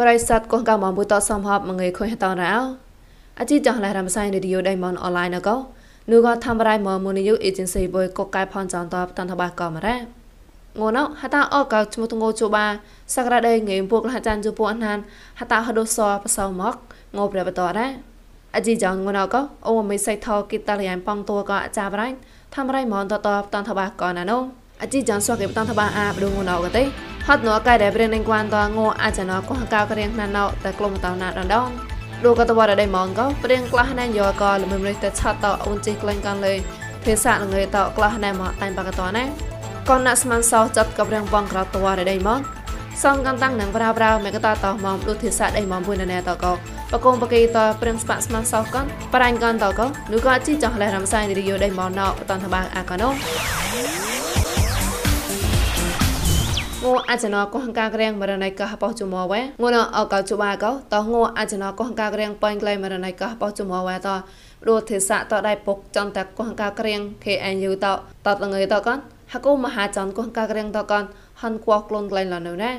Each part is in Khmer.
ប្រិស័តកងកមបុតសំហបមងៃខុញតរោអជីចងឡៃរំសៃរីឌីយោដៃមនអនឡាញកោនូក៏ធ្វើរៃមមូនីយូអេเจนស៊ីបុយកកកៃផនចន្តបតន្តបាកំរ៉ាងួនហតាអកឈ្មោះទងោជបាសក្តាដេងៃពុកលះចានជពុអណានហតាហដូសបសោមកងោព្រះបតរ៉ាអជីចងងួនក៏អូមិនសៃថគិតលយ៉ាងប៉ងតួក៏អាចាបរៃធ្វើរៃមនតតបតន្តបាកណានោះអជីចងសកេបតន្តបាអាបដងងួនក៏ទេ ហត់នោះកែដែលព្រៀងនឹងគួនតងោអាចណកោះកៅក្រៀងណានណៅតែក្លុំតណាដដងឌូកតវរដៃម៉ងកោព្រៀងក្លះណែយកកលមិនរិះតែឆាត់តអូនជីក្លែងកាន់លេភាសាលងេតក្លះណែមកតែបកតណាកនណាស្មានសោចាត់កព្រៀងបងក្រតវរដៃម៉ងសងកាន់តាំងនឹងប្រាប្រាមេកតតមកឌូភាសាដៃម៉ងពុនណែតកោបកុំបកេតព្រៀងស្បាក់ស្មានសោកនប្រាញ់កនតកោនូក៏ជីចង់លះរំសាយរីយោដៃម៉ងណោបតនតបាអាកណោ ងួអាចណកោះកាក្រៀងមរណៃកោះបោះជមវ៉ែងួនអកោជបាកោតងួអាចណកោះកាក្រៀងបាញ់ក្លែមរណៃកោះបោះជមវ៉ែតរួទេសៈតដៃពុកចន្តកោះកាក្រៀង KNU តតតងើតកនហកុមហាចន្តកោះកាក្រៀងតកនហនគោះក្លូនក្លែងលនៅណែ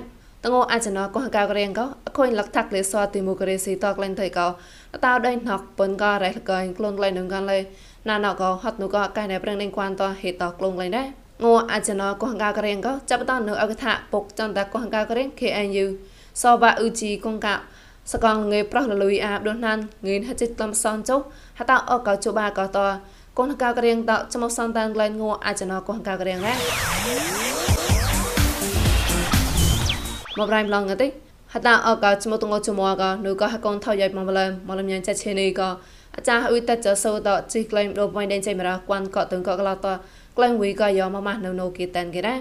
តងអាចណកោះកាក្រៀងកោអខុញលកថាក់លេសទីម៉ូក្រាស៊ីតក្លែងថៃកោតោដៃណកប៉ុនកោរ៉េះកែក្លូនក្លែងនឹងកាន់លេណាណកោហត់នូកោកែណែប្រឹងនឹងគួនតហេតក្លូនក្លែងដែរ ងួអាចណកោះកាករៀងក៏ចាប់តនៅអកថាពុកចន្តកោះកាករៀង KNU សបាអ៊ូជីកងកាសកងងេប្រោះលលុយអាបដូនណានងេនហចិត្តតំសនចុហតអកជបាកតកូនកាករៀងតចមកសនតានក្លែងងួអាចណកោះកាករៀងណាមកប្រៃម្លងទៅហតអកចមកតងចមកកនូក៏ហកូនថយមកបលមកលំញ៉ាចាត់ឈេនីក៏ អាចារ្យអ៊ុយតចសោតជីក្លែងដូបមិនដេញចេមរកួនកតឹងក៏ក្លោតក្លែងវីក៏យកមកម៉ាស់នៅនៅគីតានគេដែរ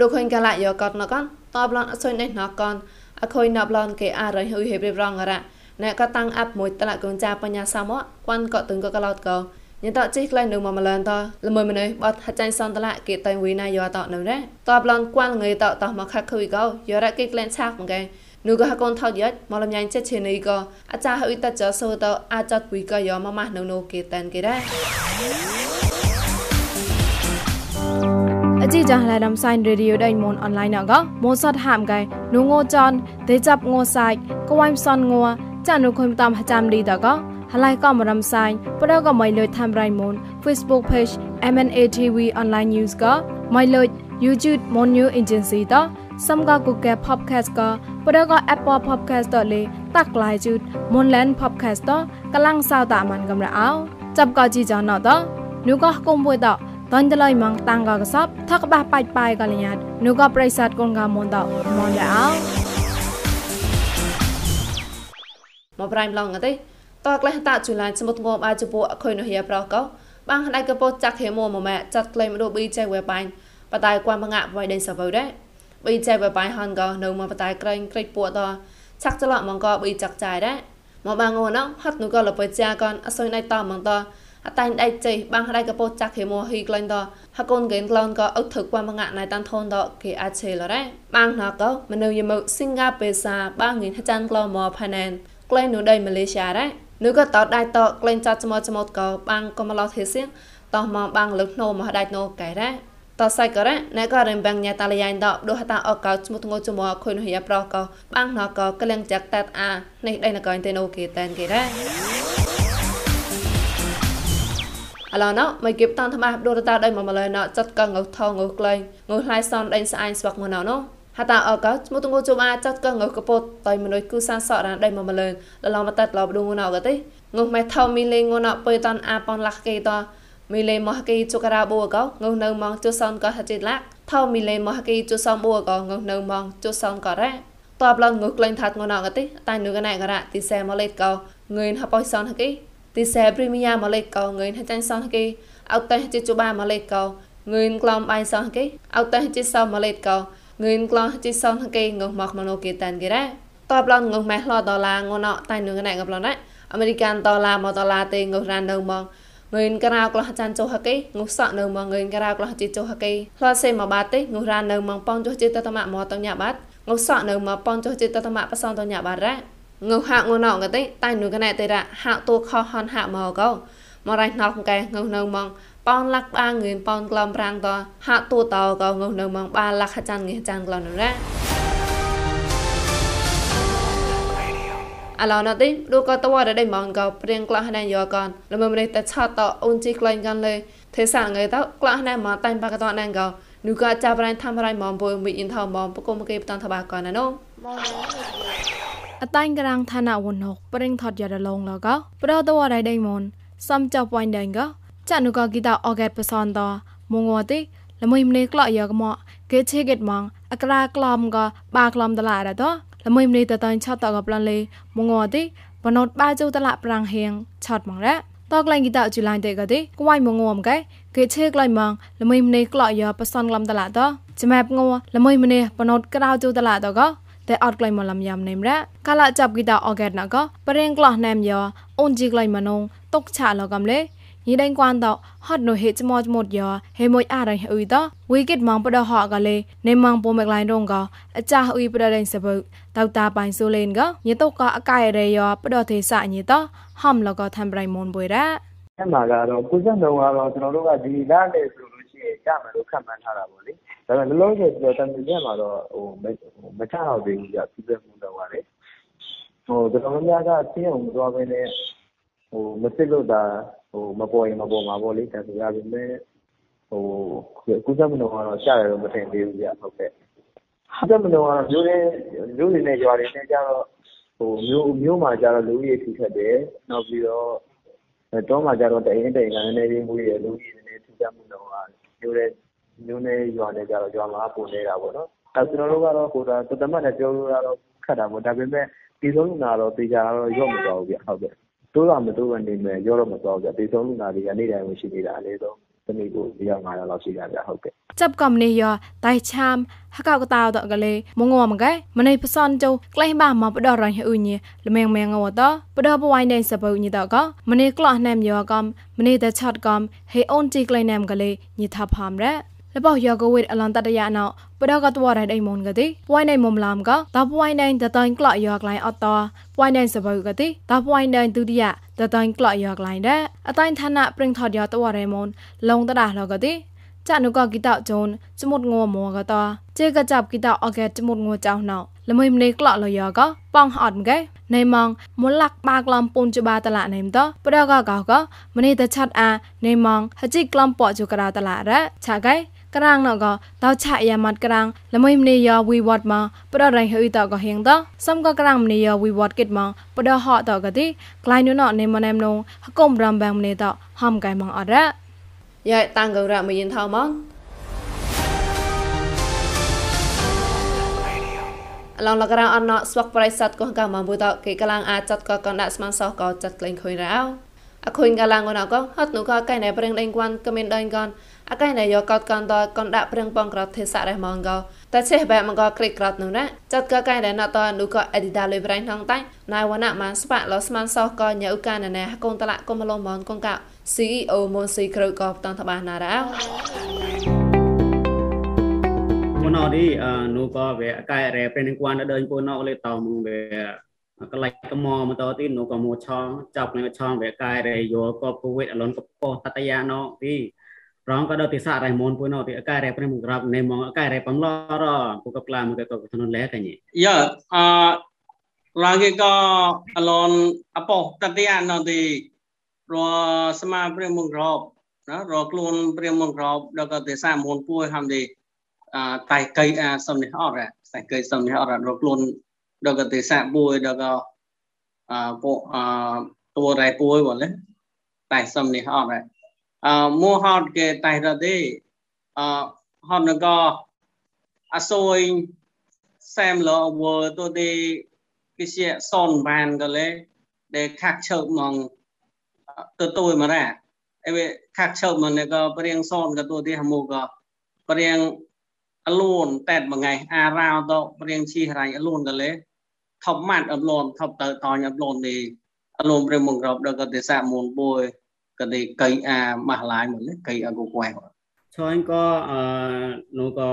ដូចឃើញកាលាយកកតណកនតបឡនអសុយនេះណកនអខុយណាប់ឡនគេអរហ៊ុយហេបរៀបរងរ៉ាណែក៏តាំងអាប់មួយតលកូនចាបញ្ញាសាមកគួនក៏ទឹងក៏ក្លោតក៏ញតជីក្លែងនៅមកម្លនតល្មើម្នេះបត់ហចាញ់សន្តលៈគេតៃវីណាយកតនៅណាតបឡនគួនងៃតតមកខខុយក៏យករ៉ាគេក្លែងឆាក់មកគេ នូក៏ហកូនថោយ៉ាច់មកលំញ៉ាញ់ចិត្តឈេនីក៏អាចារ្យហើយតចសូតអាចតវីក៏យកមកម៉ាស់នៅនៅគេតានគេដែរអជីចាស់ឡៃដាំសៃរេឌីយោដៃមនអនឡាញណកម៉ូសតហាមកៃនូងោចនទេចាប់ងោសាច់កវ៉ៃសនងោចានុខុំតាមចាំឌីតកហឡៃក៏មរំសាញ់ប្រដកមិនលុយ tham rai mon Facebook page MNA TV online news ក៏មិនលុយ YouTube mon new agency ត សំកកូកែ podcast ក៏ប្រដក Apple podcast តលេតាក់ឡាយជូត Monland podcast តកលាំងសៅតាមានកំរអោចាប់ក៏ជីចណតនូក៏គុំមួយតតនតលៃម៉ងតាំងកកសបថកបះបាច់បាយកលញាតនូកប្រិស័តកូនកមនតមនដាអោមកប្រៃម្លងទេតក្លេះតាជូឡានសមុទ្ងមអាចពូអខុយនោះយាប្រកោបាងដៃកពោចាក់ហេមួម៉ែចាត់ក្លែមរូប៊ីចែវបាញ់បតៃគួមបងាក់បៃដេសវដែ ប៊ីចែវបាញ់ហនក៏នៅមកបតៃក្រែងក្រិចពួតឆាក់ចលក់មកក៏ប៊ីចាក់ចាយដែរមកបាងងណោហត់នោះក៏លបចាកនអសុយណៃតមកតអតែងដៃចេះបាំងដៃកពោចាក់ហេមោហ៊ីក្លែងតហកូនកេនក្លនក៏អុតថឹក qua mga nai tan thon to ke a che lo re bang na ko manu yamu singa pesa ba ngin hajan klo mo phanen ក្លែងនោះដៃម៉ាឡេស៊ីដែរនោះក៏តដៃតក្លែងចាត់ចមចមក៏បាំងក៏មកឡោទេសៀងតោះមកបាំងលើកណូមកដៃណូកែដែរ តសៃក៏រ៉ណែក៏រំបាំងញ៉ាតាលយ៉ៃដដូហតាអកោឈ្មោះងចមខុយនោះយ៉ាប្រក៏បាំងណក៏ក្លៀងចាក់តាត់អានេះដៃណកៃទេណូគេតែនគេដែរឥឡូវណោមកគៀបតាន់ថ្មដូរតាដៃមកម្លែណោចាត់កងងថងងក្លែងងខ្លៃសំដេញស្អាញស្វាក់មកណោណោហតាអកឈ្មោះទងជុំអាចាត់កងងកពតតៃមនុយគូសាសរ៉ាដៃមកម្លែលឡំតាត់ឡបដងណោកទេងម៉ែថោមីលេងណោបើតាន់អាប៉នលាក់គេត មីលេមកគេជុការាបូកងនៅមកជុសនកហចិត្តឡាក់ថោមីលេមកគេជុសំបូកងនៅមកជុសនករ៉ាតបឡងងក្លែងថាត់ងណោកទេតែនៅកណៃករ៉ាទីសែម៉លេតកងងឿនហបអុយសនហគេទីសេព្រីមីយ៉ាម៉ាឡេកោងឿនហចាញ់សោះគេអោតេជិជបាម៉ាឡេកោងឿនក្លំបៃសោះគេអោតេជិសោម៉ាឡេកោងឿនក្លំជិសោះគេងមកម៉ណូគេតានគេរ៉ាតបឡងងម៉ែឡដុល្លារងណតៃនឹងណែកប្លណែអមេរិកានដុល្លារមកដុល្លារទេងរ៉ាននៅមក ងឿនក្រៅក្លោះចាន់ចុះហកេងុសក់នៅមកងឿនក្រៅក្លោះជីចុះហកេផ្លាសេមកបាតទេងុរ៉ាននៅមកប៉ងចុះជីតតម៉ាក់មកតញ៉ាបាត់ងុសក់នៅមកប៉ងចុះជីតតម៉ាក់បសងតញ៉ាបាត់រ៉ាងើហាក់ងណងកទេតែនូកណែទេរហាក់តួខហនហាក់មកកោមករៃណោកែងើនៅមកប៉នលាក់បាងឿនប៉នក្លំប្រាំងតហាក់តួតោកោងើនៅមកបាលាក់ចាន់ងេចាន់ក្លំណា អាឡណតិឌូក៏តវ៉ាដេម៉ងក៏ព្រៀងក្លាស់ណែយកកនលមមនេះតែឆាតតអូនជីក្លែងកាន់លេទេសាងៃតក្លាស់ណែមកតែបាក់តណែក៏នូក៏ចាប់រៃធ្វើរៃមកពុយមីអ៊ីនថមកបកុំគេបតនថាបាកនណូអតាញ់ក្រាំងឋានៈវនហកព្រិងថតយរឡងលកប្រតវរៃដេមុនសំចៅပွိုင်းដេងកចានុកគីតាអកេតបសនតមងវតិល្មួយម្នេក្លោយកមកគេឆេកេតម៉ងអក្រាក្លំកបាក្លំតឡារត ល្មួយម្នេតតាញ់ឆតតកប្លនលេមងវតិបណូតបាជូតឡាប្រាំងហៀងឆតម៉ងរ៉តក្លែងគីតាជូឡាញ់តេកទេគួយមងងំកែគេឆេក្លែងម៉ងល្មួយម្នេក្លោយកបសនក្លំតឡាតចម៉ែបងល្មួយម្នេបណូតក្រៅជូតឡាតកតែអត់ក្លែងមកលំយ៉ាំនេមរ៉កាលាចាប់គីតាអកេតណកប្រេងក្លោះណែមយ៉អូនជីក្លែងម៉នងតុកឆាលកំលេ ยีดังกวนตอฮอดโนเฮจมอจมดยอเฮมอยอะไรอุยตอวีกิตมองปดหอกะเลยในมองปมกลายรงกออาจาอุยปดดังสะบึกตาวตาปายซูเลนกอยีตกกออากายเรยอปดเทสะยีตอหอมแล้วก็ทําไรมนบวยระအဲ့မှာကတော့93ကတော့ကျွန်တော်တို့ကဒီလနဲ့ဆိုလို့ရှိရင်ကြမယ်လို့ခံမှန်းထားတာပေါ့လေ။ဒါပေမဲ့လောလောဆယ်ဆိုတော့တမီးရက်မှာတော့ဟိုမချတော့သေးဘူးကြာပြည့်စုံမှုတော့ပါလေ။ဟိုကျွန်တော်များကသိအောင်သွားပဲနဲ့ မစစ်လို့တာဟိုမပေါ်ရင်မပေါ်မှာပေါ့လေဒါဆိုရပါမယ်ဟိုကုသမှုတော့ကတော့ရှားတယ်လို့မထင်သေးဘူးကြာဟုတ်ကဲ့ကုသမှုတော့မျိုးတွေမျိုးတွေနဲ့ရွာတွေနဲ့ကြတော့ဟိုမျိုးမျိုးမှာကြတော့လူကြီးထိခတ်တယ်နောက်ပြီးတော့တောမှာကြတော့တအိမ်တအိမ်ကနည်းနည်းလေးမွေးရလူကြီးနည်းနည်းထိခတ်မှုတော့မျိုးတဲ့မျိုးနဲ့ရွာနဲ့ကြတော့ရွာမှာပုံနေတာပေါ့နော်အဲကျွန်တော်တို့ကတော့ဟိုဒါတသမတ်နဲ့ပြောလို့ရတော့ခက်တာပေါ့ဒါပေမဲ့ဒီဆုံးလူနာတော့တေချာတော့ရော့မသွားဘူးဗျဟုတ်ကဲ့ တိုးတာမတိုးဘဲနေမယ်ရောတော့မသွားဘူးဗျဒီဆုံးလူနာတွေကနေ့တိုင်းဝင်ရှိနေတာအလေးဆုံးတနေ့ကို၄ယောက်၅ယောက်လောက်ရှိကြဗျဟုတ်ကဲ့จับกำนี่ยอไตชามฮักกาวตาวตอกะเลมงอมกะมในพซอนจูใกล้บ้ามาปดอรันอุญละแมงแมงอวตปดอปวายในสะบุญตอกะมในกลอแนมยอกำมในตะชัดกำเฮออนจีไกลแนมกะเลญิทับพามระလပောက်ယောကဝိတ်အလန်တတရနောက်ပဒကတဝရိုင်အိမွန် លបោយកវិតអឡនតតយាណោបដកតវរៃដៃមនកទេពួយណៃមុំឡាមកតពួយណៃតតៃក្លោយកឡៃអត់តពួយណៃសបើកទេតពួយណៃទុតិយាតតៃក្លោយកឡៃដែរអតៃឋានៈប្រឹងថតយកតវរៃមុនលងតដាលកទេចានុកគិតោជូនចមុតងัวមងកតជេកចាប់គិតោអកេចមុតងัวចៅណោល្មីមនេះក្លោលយកប៉ងអត់មកេណៃម៉ងមលាក់បាក្លំពុនចបាតឡាណៃមតប្រដកកកមនេះតឆាត់អាណៃម៉ងហជីក្លំប៉ជុករាតឡារឆាកៃ กลำปอจุกราตละระฉะไกกรางนก็ตาฉะยามัดกรางละมวยมเนยวีวอดมาปดไรหือตอก็เฮงตอซัมก็กรางมเนยวีวอดกิดมองปดหอตอกะติกลายนุนในมนมนงหกมรำแบงมเนตอหอมไกมองอดระยายตังกระมยินเท่ามองឡងលករអនស្វកប្រិស័តកោះកាមបុតគេកលាំងអាចចាត់កកណ្ដាស្មានសោះក៏ចាត់ក្លែងខុយរោអខុញកលាំងងណកហត់នោះក៏កែណែប្រឹងដេញគួនក៏មានដេញកន អកែណែយកកតកនតកនដាក់ប្រឹងបងក្រត់ទេសារ៉េម៉ងកតែចេះបែមកក្រិកក្រត់នោះណាចាត់ក៏កែណែណតនោះក៏អេឌីតាលេប្រៃថងតៃណៃវណម៉ានស្បាក់លស្មានសោះក៏ញ៉ៅកាណែណែកូនតឡាកុំលំមនកងក CEO មុនស៊ីក្រៅក៏តន្តបាណារ៉ាពូណោទីនោះក៏វាកែរ៉ែពេលនឹងគួនដើរពូណោលេតោមកវាកលៃកមមកតទីនោះក៏មកឆងចាប់នឹងឆងវាកែរ៉ែយកក៏ពូវិតអលនកពោតតយាណោទី រងក៏ដល់ទីសារ៉ៃមុនពូណោទីកែរ៉ែពេលមកក្រាបណេមកកែរ៉ែបំឡរពូក៏ក្លាមកក៏ធនលែកញ៉យ៉ាអរងក៏អលនអពោតតយាណោទីរស្មាព្រះមកក្របណារខ្លួនព្រះមកក្របដល់ក៏ទីសារមុនពួយហាំទីតែកៃអាសំនេះអត់តែកៃសំនេះអត់រកខ្លួនដល់ក៏ទេសៈពួយដល់ក៏អពួកអតួរ៉ៃពួយបងលេតែសំនេះអត់ អមួហត់គេតែរទេអហត់នឹងក៏អសួយសែមលវទៅទេគេជាសនបានក៏លេដែលខាក់ឈើមកទៅទួយមករ៉ាអីវាខាក់ឈើមកនេះក៏ព្រៀងសនក៏ទៅទេហមូក៏ព្រៀងអលូនតែមួយថ្ងៃអារោទៅរៀងឈីរៃអលូនក៏លេថប់ម៉ាត់អលូនថប់ទៅតញអលូននេះអលូនព្រះមង្រប់ដល់ក៏ទេសាមុនបុយ ក៏ទេកៃអាម៉ាស់ឡាយមកលេកៃអកូក្វែឆយក៏អឺនោះក៏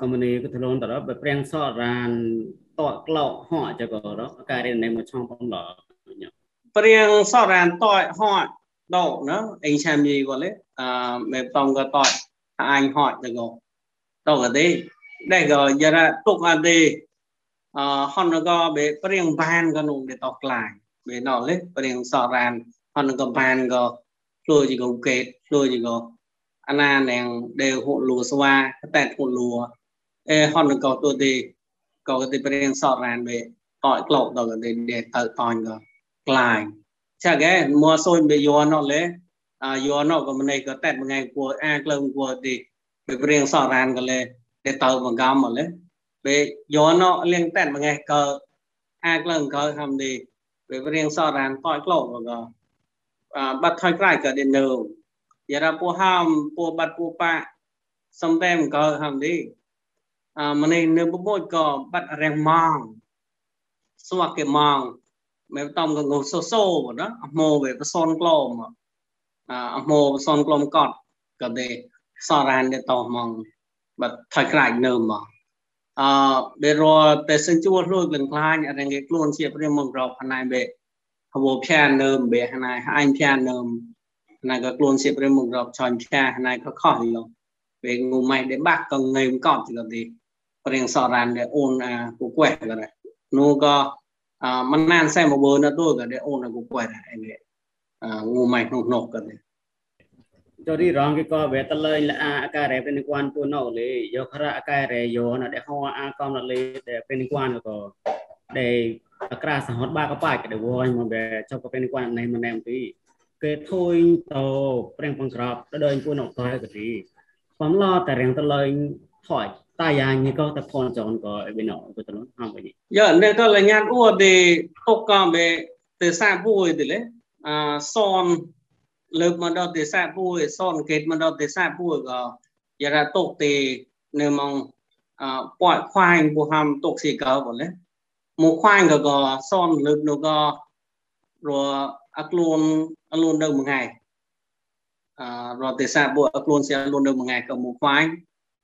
កុំនេះក៏ធ្លូនតរបើព្រៀងសរានតកក្លោកហោចក៏រកការរៀននៅមួយឆងបំឡព្រៀងសរានតកហោដោណាអេឆាមយីក៏លេអឺមេតំក៏តកអញហោចទៅក៏តកទេដែលក៏យរទុកអត់ទេអហនក៏បេព្រៀងបានក៏នោះដែលតក្លាយបេណោលេព្រៀងសរាន ហនក៏បានក៏ខ្លួនជីកកេតខ្លួនជីកអាណានាងដែលហូលួស្វាតែហូលួអេហនក៏ទៅទីក៏ទីព្រៀងសរានបេតក្លោកដល់ទីដែលទៅតនក៏ក្លាយចាកែមួសូនបេយោណោលេអាយោណោក៏មិនឯក៏តែមួយថ្ងៃគួរអាក្លឹមគួរទីព្រៀងស រានក៏លេដែលទៅបង្កំមកលេ về gió nó liên tẹn mà nghe cờ ai lần cờ hầm đi về riêng so ran coi lộ và à bắt thay cái cờ điện nâu giờ ra po ham po bắt po pa xong tem cờ hầm đi à mà này nếu bố cờ bắt rèn mong xóa cái mong mấy tông cái ngô sô sô đó mồ về cái son clom à mồ son clom cọt cờ để so ran để tò mong bắt thay cái nâu mà អឺបេរតែសិនជួលរួចលឹងខ្លាញអរងគេខ្លួនជាព្រាមមករកណៃបេ ហវភានើមបេណៃអញភានើមណៃក៏ខ្លួនជាព្រាមមករកឆាញ់ភាណៃក៏ខោះលងបេងុំម៉ៃដេបាក់ក៏ងើមកត់ទីក៏ទីព្រៀងសរានដេអូនអាគូကွែក៏ដែរនោះក៏អឺមិនណានសែមកបើនៅទូក៏ដេអូនអាគូကွែដែរអីនេះអឺងុំម៉ៃនោះនោះក៏ដែរ Jadi rong ki ko be talai la a ka re pen kwan pu no le yo khara a ka re yo na de ho a kom la le de pen kwan ko de akra sa hot ba ka pa ke de wo mo be cho ko pen kwan nei mo nem ti ke thôi to preng pang krap de de pu no ko ke ti pam lo ta reng talai thoi ta ya ni ko ta phon chon ko be no ko to no ha be ni ya ne ko la nyan u de tok ka be te sa bu de le a son លើកមកដល់ទេសាពួយសនកេតមកដល់ទេសាពួយក៏យារតុកទេនៅមកអពាត់ខ្វាញពោះហាំតុកស៊ីកោបងលេ មកខ្វាញក៏ក៏សនលើកនោះក៏រអខ្លួនអលូននៅមួយថ្ងៃអរទេសាពួយអខ្លួនសៀលូននៅមួយថ្ងៃក៏មកខ្វាញ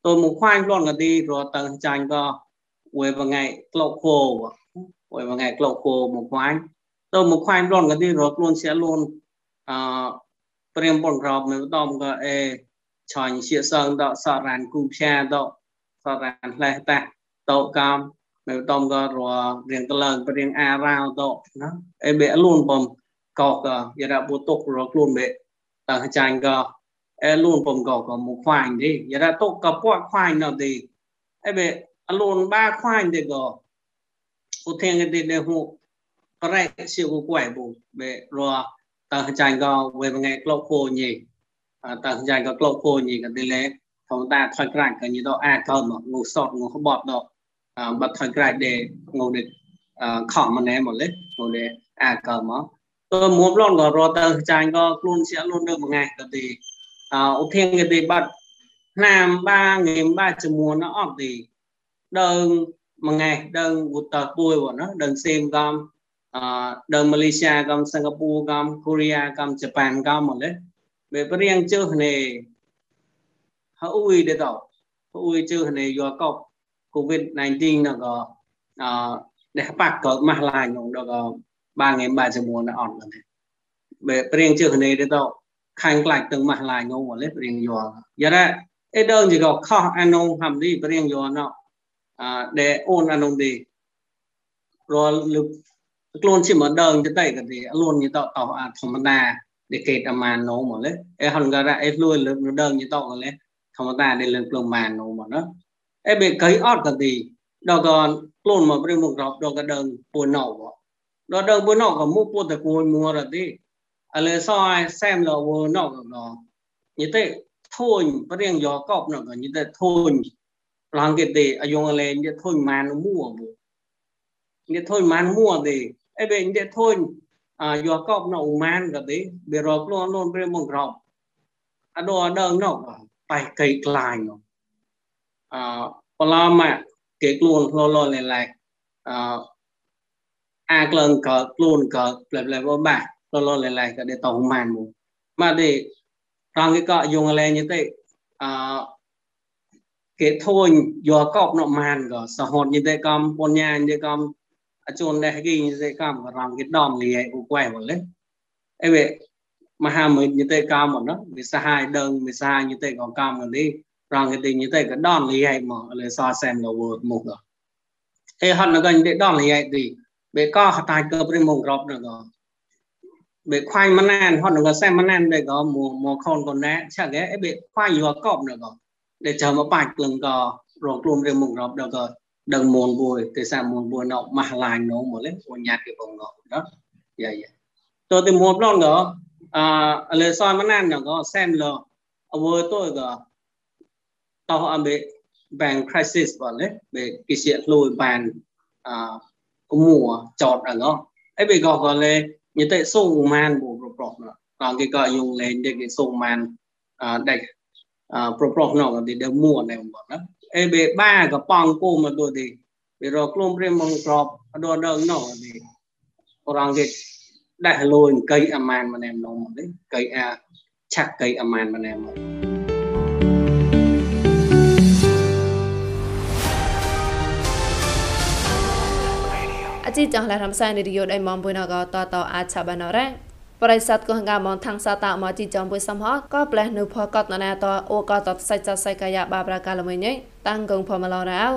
ទៅមកខ្វាញខ្លួនក៏ទីរតើចាញ់ក៏វេមួយថ្ងៃក្លោកគោវេមួយថ្ងៃក្លោកគោមកខ្វាញទៅមកខ្វាញខ្លួនក៏ទីរខ្លួនសៀលូនអព្រាមបងក្របនៅដំក៏អេឆាញ់ជាសងដកសរានគូផ្សាដកសរានផ្លេះតាតោកំ នៅដំក៏ររៀងតឡើងព្រៀងអារ៉ាវតណាអេបេលូនបំកកយរបុតុករខ្លួនបេតើចាញ់ក៏អេលូនបំកក៏មកខ្វាញ់ទេយរតុកក៏ពាក់ខ្វាញ់នៅទេអេបេអលូនបាខ្វាញ់ទេក៏ឧទាហរណ៍ទេនៅហូប្រែជាគួយបុបេរតើចាញ់ក៏វេងក្លោកគោញីតើចាញ់ក៏ក្លោកគោញីក៏ទីលេធម្មតាថយក្រាច់ក៏ញីដល់អាចកើមកងូសតងូក្បត់ដល់ បាត់ថយក្រាច់ដេងូដេខំមកណែមកលេងូដេអាចកើមកទៅមួមឡនក៏រត់ទៅចាញ់ក៏ខ្លួនជាលូននៅមួយថ្ងៃក៏ទីអឧធាងគេទីបាត់ណាមបាងៀមបាជាមួយ nó អត់ទីដើងមួយថ្ងៃដើងវុតតពួយបងណាដើងសេមកំដល់ម៉ាឡេស៊ីកំសិង្ហបុរីកំកូរ៉េកំជប៉ុនកំមកលេពេលព្រៀងជើនេះហើយទេតហើយជើនេះយកកប់ covid 19នោះក៏អឺដែលបាក់ក៏ម៉ាស់ឡាញនោះដល់ក៏បាងឯបាជាមួយនៅអត់ហ្នឹងពេលព្រៀងជើនេះទេតខាងខ្លាច់ទាំងម៉ាស់ឡាញនោះមកលេព្រៀងយកយ៉ារ៉ាអេដងជីក៏ខោះអានងហាំនេះព្រៀងយកនោះអឺដែលអូនអានងទីរាល់លឹកខ្លួនជាមកដើងទៅតែក៏ទីអលួនញីតតអាធម្មតាដែលគេតាមាននោះមកលេអេហនការអេលួយលើដើងញីតក៏លេធម្មតាដែលលើផ្លុំបាននោះមកណា អេបេកៃអត់ក៏ទីដល់ក៏ខ្លួនមកព្រមមករាប់ដល់ក៏ដើងពួនណោដល់ដើងពួនណោក៏មុខពុតតែគួយមួរទីអលេសអសែមលវណោក៏ញីតែធូនព្រៀងយកកប់ណោក៏ញីតែធូនឡើងគេទេអយងអលេញីធូនម៉ានមួញីធូនម៉ានមួទេអីបែងទេធុញអាយកកបនៅម៉ានក៏ទេវារកខ្លួនខ្លួនព្រមមកក្រោបអត់ដល់ដឹងនោះបែកកៃខ្លាញនោះ អបឡាម៉ាគេខ្លួនខ្លួនលលឡែកអអាក្លងក៏ខ្លួនក៏ផ្លែផ្លែបបាលលលឡែកក៏ទេតម៉ានមកមកទេត្រង់គេក៏យងលែងទេអគេធុញយកកបនៅម៉ានក៏សហតយទេកំបញ្ញាយទេកំអជូននេះគេនិយា យកម្មរងគេដំលីឲ្យឧបែមកលេអីវេមហាមិញទេកម្មមកណាវិសហាយដឹងវិសហាយទេក៏កម្មនេះរងគេទេទេក៏ដំលីឲ្យមកលើសសែមលវមក e hat na gan de don le ai ti be ko hatai ko pri mong rop na go be khoai manan hot na go sai manan de go mo mo khon ko na cha ge e be khoai yo kop na go để chờ mà bạch lần go rồi luôn riêng mong rop đó go đừng môn bùi thì sao môn bùi nó mà lại nó mà lấy của nhát cái bông đó đó dạ dạ tôi thì một lần đó à lời soi mà nan đó xem là với tôi có tao ở bị bank crisis vào đấy về cái chuyện lùi bàn à mùa chọt ở đó ấy bị gọi gọi là như thế sung man bộ pro pro còn cái gọi dùng lên để cái sung man à đây à pro pro nó thì đều mua này một đó ấy bị ba cái pong cô mà tôi thì bị rồi luôn riêng mong pro đồ đơn nó thì orang cái đại lùi cây aman mà em nó một đấy cây à chắc cây aman mà em một ជីចង់ឡារំសាយនីរីយោដៃមំបុយណកតតអាចឆាបានរ៉ាប្រិស័តកងកាមនថងសាតាមកជីចំបុយសំហក៏ផ្លេះនៅផកតណាតអូក៏តសៃចសៃកាយាបាប្រាកាលមួយញ៉ៃតាំងកងផមឡរ៉ាវ